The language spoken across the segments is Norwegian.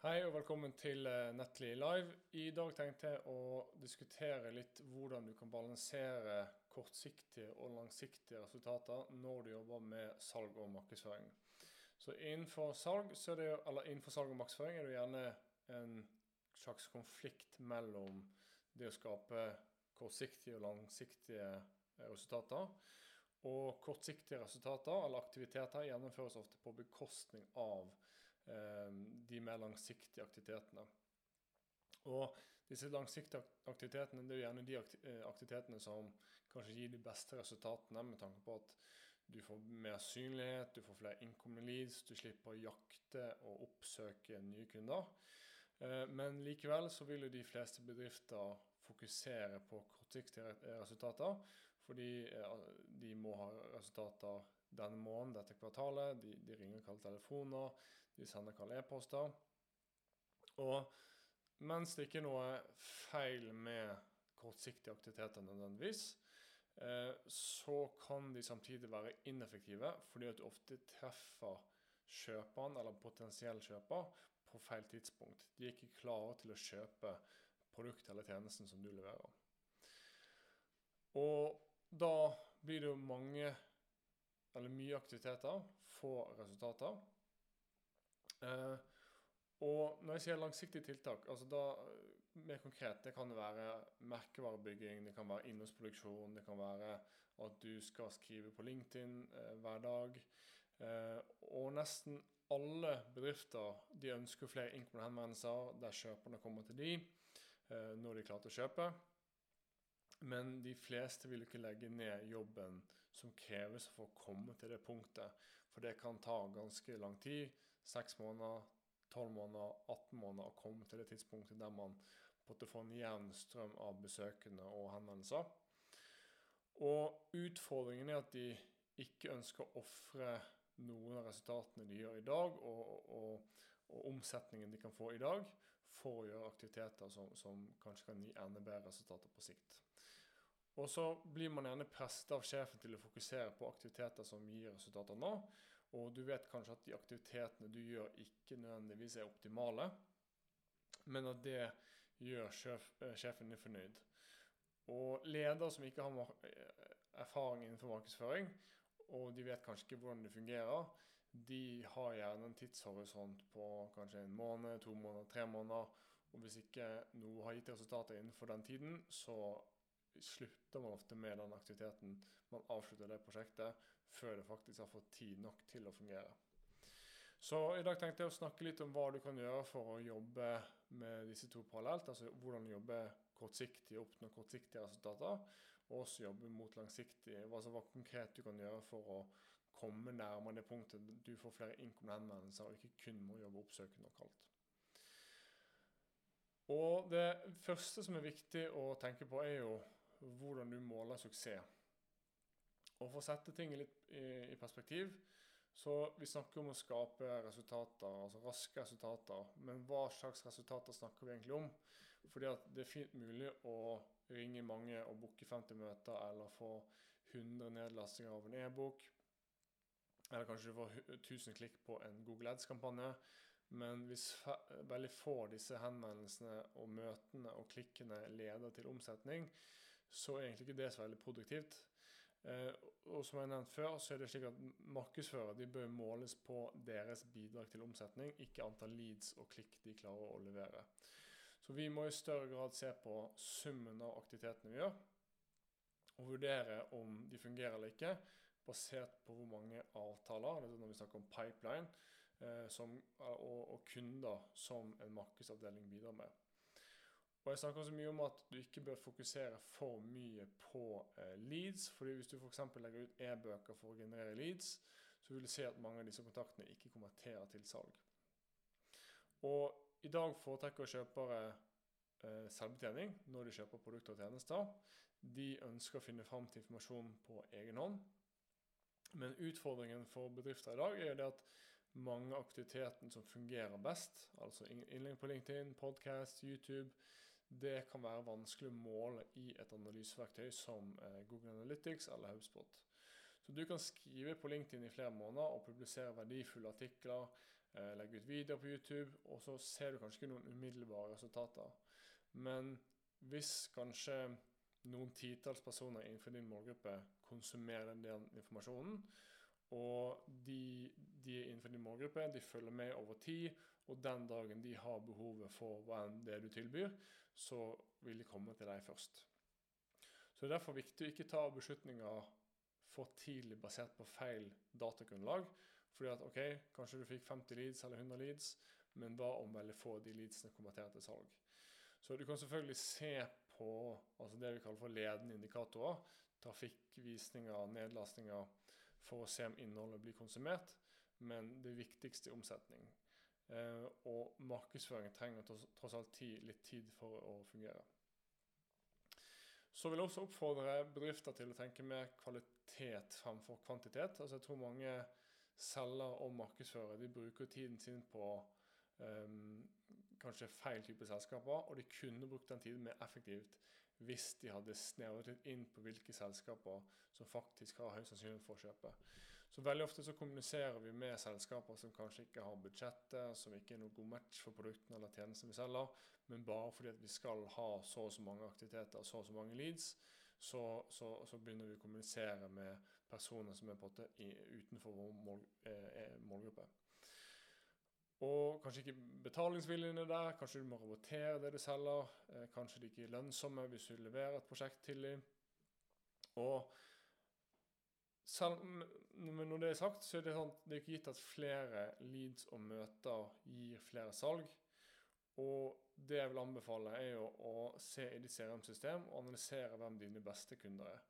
Hei og velkommen til eh, Nettly live. I dag tenkte jeg å diskutere litt hvordan du kan balansere kortsiktige og langsiktige resultater når du jobber med salg og markedsføring. Så innenfor salg, det, innenfor salg og markedsføring er det gjerne en slags konflikt mellom det å skape kortsiktige og langsiktige eh, resultater. Og kortsiktige resultater eller aktiviteter gjennomføres ofte på bekostning av Eh, de mer langsiktige aktivitetene. Og disse langsiktige aktivitetene det er jo gjerne de eh, aktivitetene som kanskje gir de beste resultatene, med tanke på at du får mer synlighet, du får flere incoming leads, du slipper å jakte og oppsøke nye kunder. Eh, men likevel så vil jo de fleste bedrifter fokusere på kortsiktige resultater, fordi de må ha resultater denne måneden, dette kvartalet. De, de ringer og kaller telefoner, de sender kalde e-poster. Og mens det ikke er noe feil med kortsiktige aktiviteter nødvendigvis, eh, så kan de samtidig være ineffektive fordi at du ofte treffer kjøperen eller potensiell kjøper på feil tidspunkt. De er ikke klare til å kjøpe produktet eller tjenesten som du leverer. Og da blir det jo mange eller mye aktiviteter, få resultater. Eh, og når jeg sier langsiktige tiltak, altså da mer konkret, det kan være merkevarebygging, det kan være innholdsproduksjon, det kan være at du skal skrive på LinkedIn eh, hver dag. Eh, og nesten alle bedrifter de ønsker flere innkommende henvendelser der kjøperne kommer til de eh, når de er klare til å kjøpe. Men de fleste vil ikke legge ned jobben som kreves for å komme til det punktet. For det kan ta ganske lang tid. Seks måneder, tolv måneder, 18 måneder å komme til det tidspunktet der man måtte få en jevn strøm av besøkende og henvendelser. Og utfordringen er at de ikke ønsker å ofre noen av resultatene de gjør i dag, og, og, og, omsetningen de kan få i dag, for å gjøre aktiviteter som, som kanskje kan gi enda bedre resultater på sikt. Og så blir man gjerne presset av sjefen til å fokusere på aktiviteter som gir resultater nå. Og du vet kanskje at de aktivitetene du gjør, ikke nødvendigvis er optimale, men at det gjør sjef, eh, sjefen din fornøyd. Og ledere som ikke har eh, erfaring innenfor markedsføring, og de vet kanskje ikke hvordan det fungerer, de har gjerne en tidshorisont på kanskje en måned, to måneder, tre måneder. Og hvis ikke noe har gitt resultater innenfor den tiden, så slutter man ofte med den aktiviteten. Man avslutter det prosjektet før det faktisk har fått tid nok til å fungere. Så i dag tenkte jeg å snakke litt om hva du kan gjøre for å jobbe med disse to parallelt. Altså hvordan jobbe kortsiktig og oppnå kortsiktige resultater, og også jobbe mot langsiktig. Altså hva konkret du kan gjøre for å komme nærmere det punktet du får flere innkomne henvendelser, og ikke kun må jobbe oppsøkende og kaldt. Og det første som er viktig å tenke på, er jo hvordan du måler suksess. Og For å sette ting litt i, perspektiv, så Vi snakker om å skape resultater, altså raske resultater. Men hva slags resultater snakker vi egentlig om? Fordi at det er fint mulig å ringe mange og booke 50 møter, eller få 100 nedlastinger av en e-bok. Eller kanskje du får 1000 klikk på en Google Ads-kampanje. Men hvis veldig få av disse henvendelsene og møtene og klikkene leder til omsetning, så er egentlig ikke det så veldig produktivt. Eh, og som jeg nevnte før, så er det slik at markedsførere de bør måles på deres bidrag til omsetning, ikke antall leads og klikk de klarer å levere. Så vi må i større grad se på summen av aktivitetene vi gjør, og vurdere om de fungerer eller ikke, basert på hvor mange avtaler, når vi snakker om pipeline, Eh, som, og, og, kunder som en markedsavdeling bidrar med. Og Jeg snakker så mye om at du ikke bør fokusere for mye på eh, leads. fordi Hvis du f.eks. legger ut e-bøker for å generere leads, så vil du se at mange av disse kontaktene ikke konverterer til salg. Og I dag foretrekker kjøpere eh, selvbetjening når de kjøper produkter og tjenester. De ønsker å finne fram til informasjon på egen hånd. Men utfordringen for bedrifter i dag er jo det at mange av aktivitetene som fungerer best, altså innlegg på LinkedIn, podcast, YouTube, det kan være vanskelig å måle i et analyseverktøy som eh, Google Analytics eller HubSpot. Så du kan skrive på LinkedIn i flere måneder og publisere verdifulle artikler, eh, legge ut videoer på YouTube, og så ser du kanskje ikke noen umiddelbare resultater. Men hvis kanskje noen titalls personer innenfor din målgruppe konsumerer den informasjonen, og de, de innenfor din målgruppe de følger med over tid, og den dagen de har behovet for hva enn det du tilbyr, så vil de komme til deg først. Så Det er derfor viktig å ikke ta beslutninger for tidlig basert på feil datagrunnlag. Fordi at ok, kanskje du fikk 50 leads eller 100 leads, men hva om veldig få av de leadsene konverterer til salg? Så du kan selvfølgelig se på altså det vi kaller for ledende indikatorer. Trafikkvisninger, nedlastninger, for å se om innholdet blir konsumert. Men det viktigste er omsetning. Eh, og markedsføring trenger tross alt tid, litt tid for å fungere. Så vil jeg også oppfordre bedrifter til å tenke mer kvalitet fremfor kvantitet. Altså jeg tror mange selger og markedsfører de bruker tiden sin på um, kanskje feil type selskaper, og de kunne brukt den tiden mer effektivt hvis de hadde snevret inn på hvilke selskaper som faktisk har høy sannsynlighet for å kjøpe. Så veldig ofte så kommuniserer vi med selskaper som kanskje ikke har budsjettet, som ikke er noe god match for produktene eller tjenestene vi selger, men bare fordi at vi skal ha så og så mange aktiviteter og så og så mange leads, så, så, så, begynner vi å kommunisere med personer som er på måte utenfor vår mål, eh, målgruppe. Og kanskje ikke betalingsviljen er der, kanskje du må robotere det du selger. Eh, kanskje de ikke er lønnsomme hvis du leverer et prosjekt til dem. Og selv, når det er sagt, så er det, sånn, det er ikke gitt at flere leads og møter gir flere salg. Og det jeg vil anbefale, er jo å se i ditt CRM-system og analysere hvem dine beste kunder er.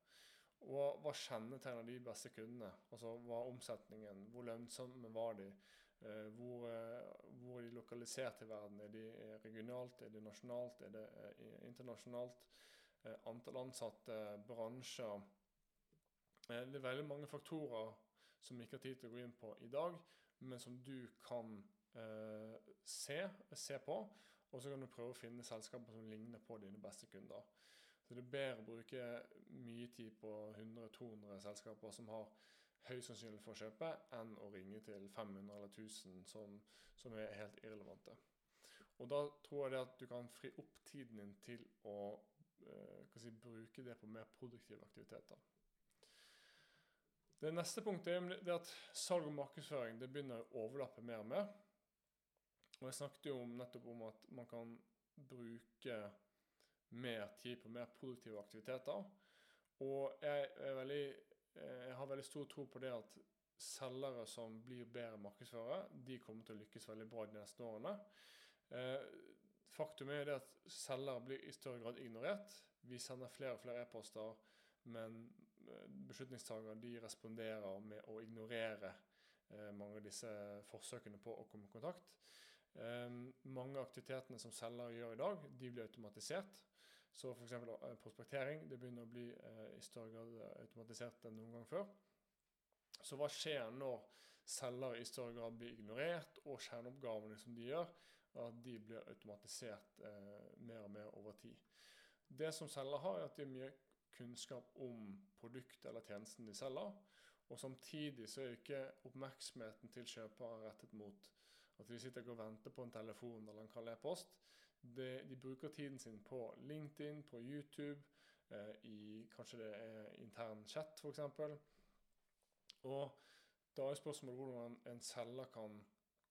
Og hva kjennetegner de beste kundene? Altså hva er omsetningen? Hvor lønnsomme var de? Eh, hvor, eh, hvor, er de lokalisert i verden? Er de regionalt, er de nasjonalt, er det eh, internasjonalt? Antall ansatte, bransjer Det er veldig mange faktorer som vi ikke har tid til å gå inn på i dag, men som du kan eh, se, se, på. Og så kan du prøve å finne selskaper som ligner på dine beste kunder. Så det er bedre å bruke mye tid på 100-200 selskaper som har høy sannsynlig for å kjøpe, enn å ringe til 500 eller 1000 som, som er helt irrelevante. Og da tror jeg det at du kan fri opp tiden din til å eh, si, bruke det på mer produktive aktiviteter. Det neste punktet er at salg og markedsføring det begynner å overlappe mer og mer. Og Jeg snakket jo nettopp om at man kan bruke mer tid på mer produktive aktiviteter. Og jeg veldig Eh, jeg har veldig stor tro på det at selgere som blir bedre markedsførere, de kommer til å lykkes veldig bra de neste årene. Eh, faktum er det at selgere blir i større grad ignorert. Vi sender flere og flere e-poster, men eh, beslutningstagere de responderer med å ignorere mange av disse forsøkene på å komme i kontakt. Mange av aktivitetene som selger gjør i dag, de blir automatisert. Så f.eks. Eh, prospektering det begynner å bli eh, i større grad eh, automatisert enn noen gang før. Så hva skjer når selger i større grad blir ignorert, og kjerneoppgavene som de gjør, at de blir automatisert eh, mer og mer over tid. Det som selger har, er at de er mye kunnskap om produktet eller tjenesten de selger. Og samtidig så er ikke oppmerksomheten til kjøpere rettet mot at de sitter og venter på en telefon eller en kald e-post de, de, bruker tiden sin på LinkedIn, på YouTube, eh, i kanskje det er intern chat f.eks. Og da er spørsmålet hvordan en selger kan,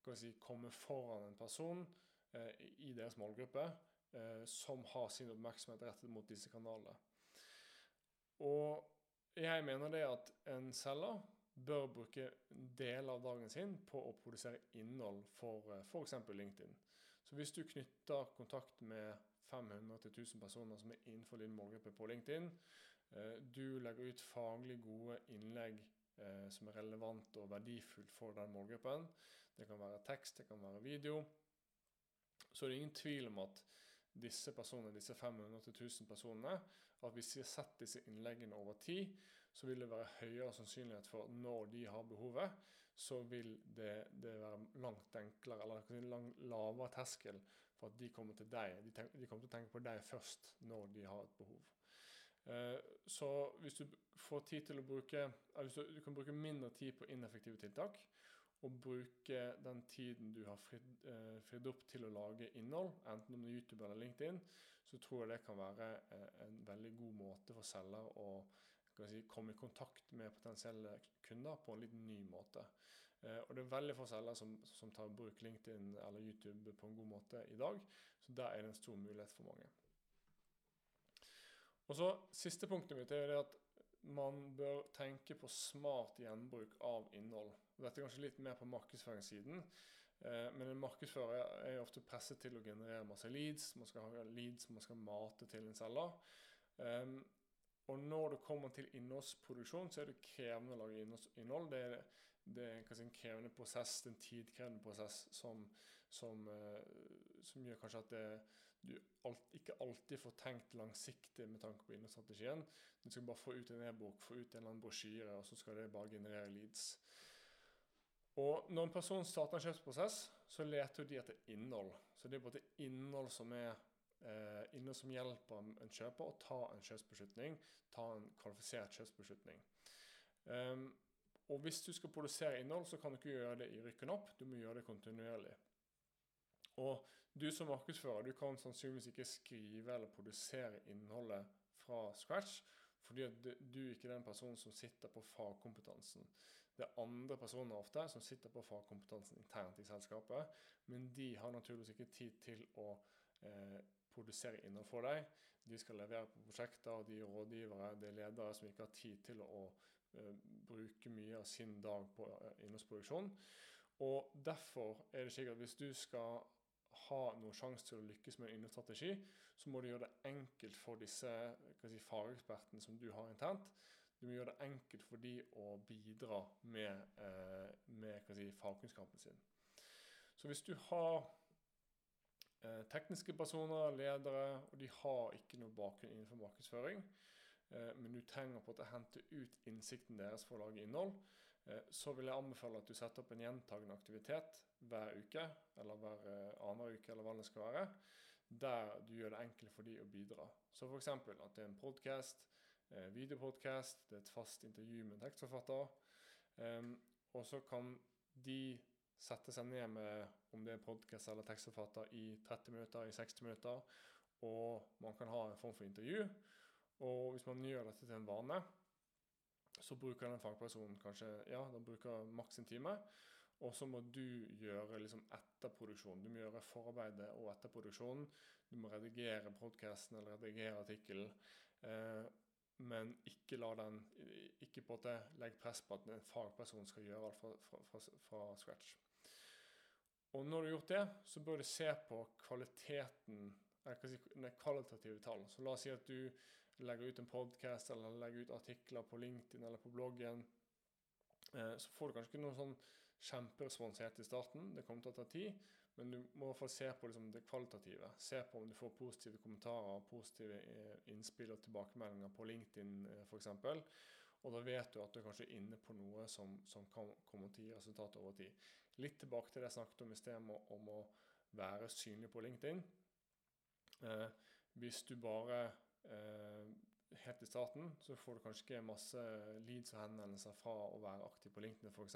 kan si, komme foran en person eh, i deres målgruppe eh, som har sin oppmerksomhet rettet mot disse kanalene. Og jeg mener det at en selger bør bruke deler av dagen sin på å produsere innhold for eh, f.eks. LinkedIn. Så hvis du knytter kontakt med 500-1000 personer som er innenfor din målgruppe på LinkedIn, eh, du legger ut faglig gode innlegg eh, som er relevant og verdifullt for den målgruppen. Det kan være tekst, det kan være video. Så det er ingen tvil om at disse personene, disse 500-1000 personene, at hvis har sett disse innleggene over tid, så vil det være høyere sannsynlighet for når de har behovet, så vil det, det være langt enklere, eller langt lavere terskel for at de kommer til deg. De, tenk, de, kommer til å tenke på deg først når de har et behov. Eh, så hvis du får tid til å bruke, hvis du, du kan bruke mindre tid på ineffektive tiltak, og bruke den tiden du har fridd, eh, fridd opp til å lage innhold, enten om det er YouTube eller LinkedIn, så tror jeg det kan være eh, en veldig god måte for selger å si, komme i kontakt med potensielle kunder på en litt ny måte. Eh, og det er veldig få selgere som, som tar bruk LinkedIn eller YouTube på en god måte i dag, så der er det en stor mulighet for mange. Og så Siste punktet mitt er at man bør tenke på smart gjenbruk av innhold. Dette er kanskje litt mer på markedsføringssiden. Eh, men en markedsfører er ofte presset til å generere masse leads. Man skal ha leads man skal mate til en selger. Um, og når det kommer til innholdsproduksjon, så er det krevende å lage innhold. Det er, det er en krevende prosess, en tidkrevende prosess som, som, uh, som gjør kanskje at det, du alt, ikke alltid får tenkt langsiktig med tanke på innholdsstrategien. Du skal bare få ut en e-bok, få ut en eller annen brosjyre, og så skal det bare generere leads. Og når en person starter en kjøpsprosess, så leter de etter innhold. Så det er både innhold som er eh, innhold som hjelper en kjøper å ta en kjøpsbeslutning, ta en kvalifisert kjøpsbeslutning. Um, og hvis du skal produsere innhold, så kan du ikke gjøre det i rykken opp, du må gjøre det kontinuerlig. Og du som markedsfører du kan sannsynligvis ikke skrive eller produsere innholdet fra scratch, fordi du ikke er den personen som sitter på fagkompetansen. Det er andre personer ofte som sitter på fagkompetansen internt i selskapet, men de har naturligvis ikke tid til å eh, produsere innhold for deg. De skal levere på prosjekter, de er rådgivere, de er ledere som ikke har tid til å eh, bruke mye av sin dag på eh, innholdsproduksjon. Og Derfor er det slik at hvis du skal ha noen sjanse til å lykkes med en innholdsstrategi, så må du gjøre det enkelt for disse si, fagekspertene som du har internt, du må gjøre det enkelt for de å bidra med, eh, med si, fagkunnskapen sin. Så hvis du har eh, tekniske personer, ledere, og de har ikke noe bakgrunn innenfor markedsføring, eh, men du trenger på å hente ut innsikten deres for å lage innhold, eh, så vil jeg anbefale at du setter opp en gjentagende aktivitet hver uke, eller hver eh, annen uke, eller hva det skal være, der du gjør det enkelt for de å bidra. Så f.eks. at det er en podkast, videopodkast, det er et fast intervju med en tekstforfatter. og så kan de sette seg ned med om det er podkast eller tekstforfatter i 30 minutter, i 60 minutter. Og man kan ha en form for intervju. Og hvis man gjør dette til en vane, så bruker den fagpersonen kanskje ja, den bruker maks en time. Og så må du gjøre liksom etterproduksjon. Du må gjøre forarbeidet og etterproduksjonen. Du må redigere podkasten eller redigere artikkelen. Eh, men ikke la den ikke på en legge press på at en fagperson skal gjøre alt fra, fra, fra, fra, scratch. Og når du har gjort det, så bør du se på kvaliteten si, kvalitative tall. Så la oss si at du legger ut en podkast eller legger ut artikler på LinkedIn eller på bloggen. Eh, så får du kanskje ikke noen sånn kjemperespons helt i starten. Det kommer til å ta tid. Men du må fall se på liksom det kvalitative. Se på om du får positive kommentarer, positive eh, innspill og tilbakemeldinger på LinkedIn eh, f.eks. Og da vet du at du er kanskje inne på noe som, som kan komme til å gi resultater over tid. Litt tilbake til det jeg snakket om i sted om å være synlig på LinkedIn. Eh, hvis du bare eh, Helt i starten så får du kanskje ikke masse leads og henvendelser fra å være aktiv på LinkedIn f.eks.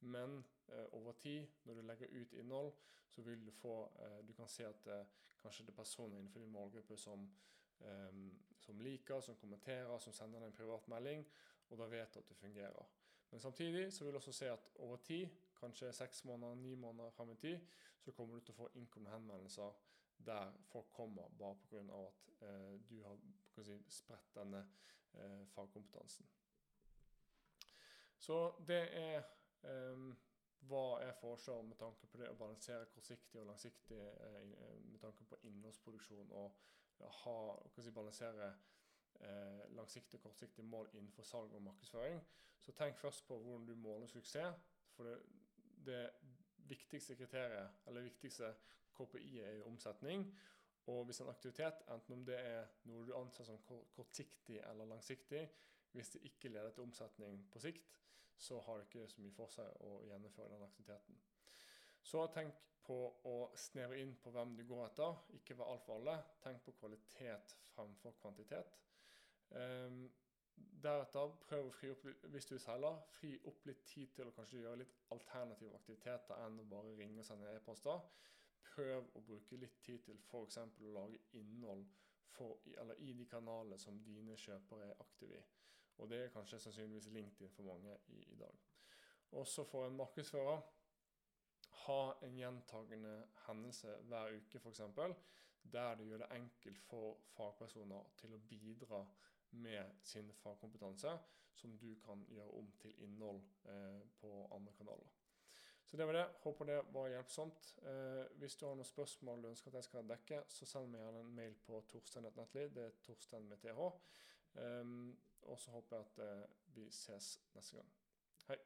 Men eh, over tid, når du legger ut innhold, så vil du få eh, Du kan se at eh, kanskje det er personer innenfor din målgruppe som, eh, som, liker, som kommenterer, som sender deg en privat melding, og da vet du at det fungerer. Men samtidig så vil du også se at over tid, kanskje seks måneder, ni måneder frem i tid, så kommer du til å få innkomne henvendelser der folk kommer bare pga. at eh, du har si, spredt denne eh, fagkompetansen. Så det er Um, hva jeg foreslår med tanke på det å balansere kortsiktig og langsiktig uh, med tanke på innholdsproduksjon og ha, si, balansere uh, langsiktige og kortsiktige mål innenfor salg og markedsføring. Så tenk først på hvordan du måler suksess. For det, det viktigste kriteriet, eller viktigste KPI er omsetning. Og hvis en aktivitet, enten om det er noe du anser som kortsiktig eller langsiktig, hvis det ikke leder til omsetning på sikt, så har det ikke så mye for seg å gjennomføre den aktiviteten. Så tenk på å snevre inn på hvem du går etter. Ikke være alt for alle. Tenk på kvalitet fremfor kvantitet. Um, deretter, prøv å fri opp hvis du seiler, fri opp litt tid til å kanskje gjøre litt alternative aktiviteter enn å bare ringe og sende e-poster. Prøv å bruke litt tid til f.eks. å lage innhold for, i de kanalene som dine kjøpere er aktive i. Og det er kanskje sannsynligvis LinkedIn for mange i, i dag. Også for en markedsfører ha en gjentagende hendelse hver uke f.eks. Der du gjør det enkelt for fagpersoner til å bidra med sin fagkompetanse, som du kan gjøre om til innhold eh, på andre kanaler. Så det var det. Håper det var hjelpsomt. Eh, hvis du har noen spørsmål du ønsker at jeg skal dekke, så send meg gjerne en mail på torstein.nettli. Det er Torstein med TH. Um, og så håper jeg at eh, vi ses neste gang. Hei.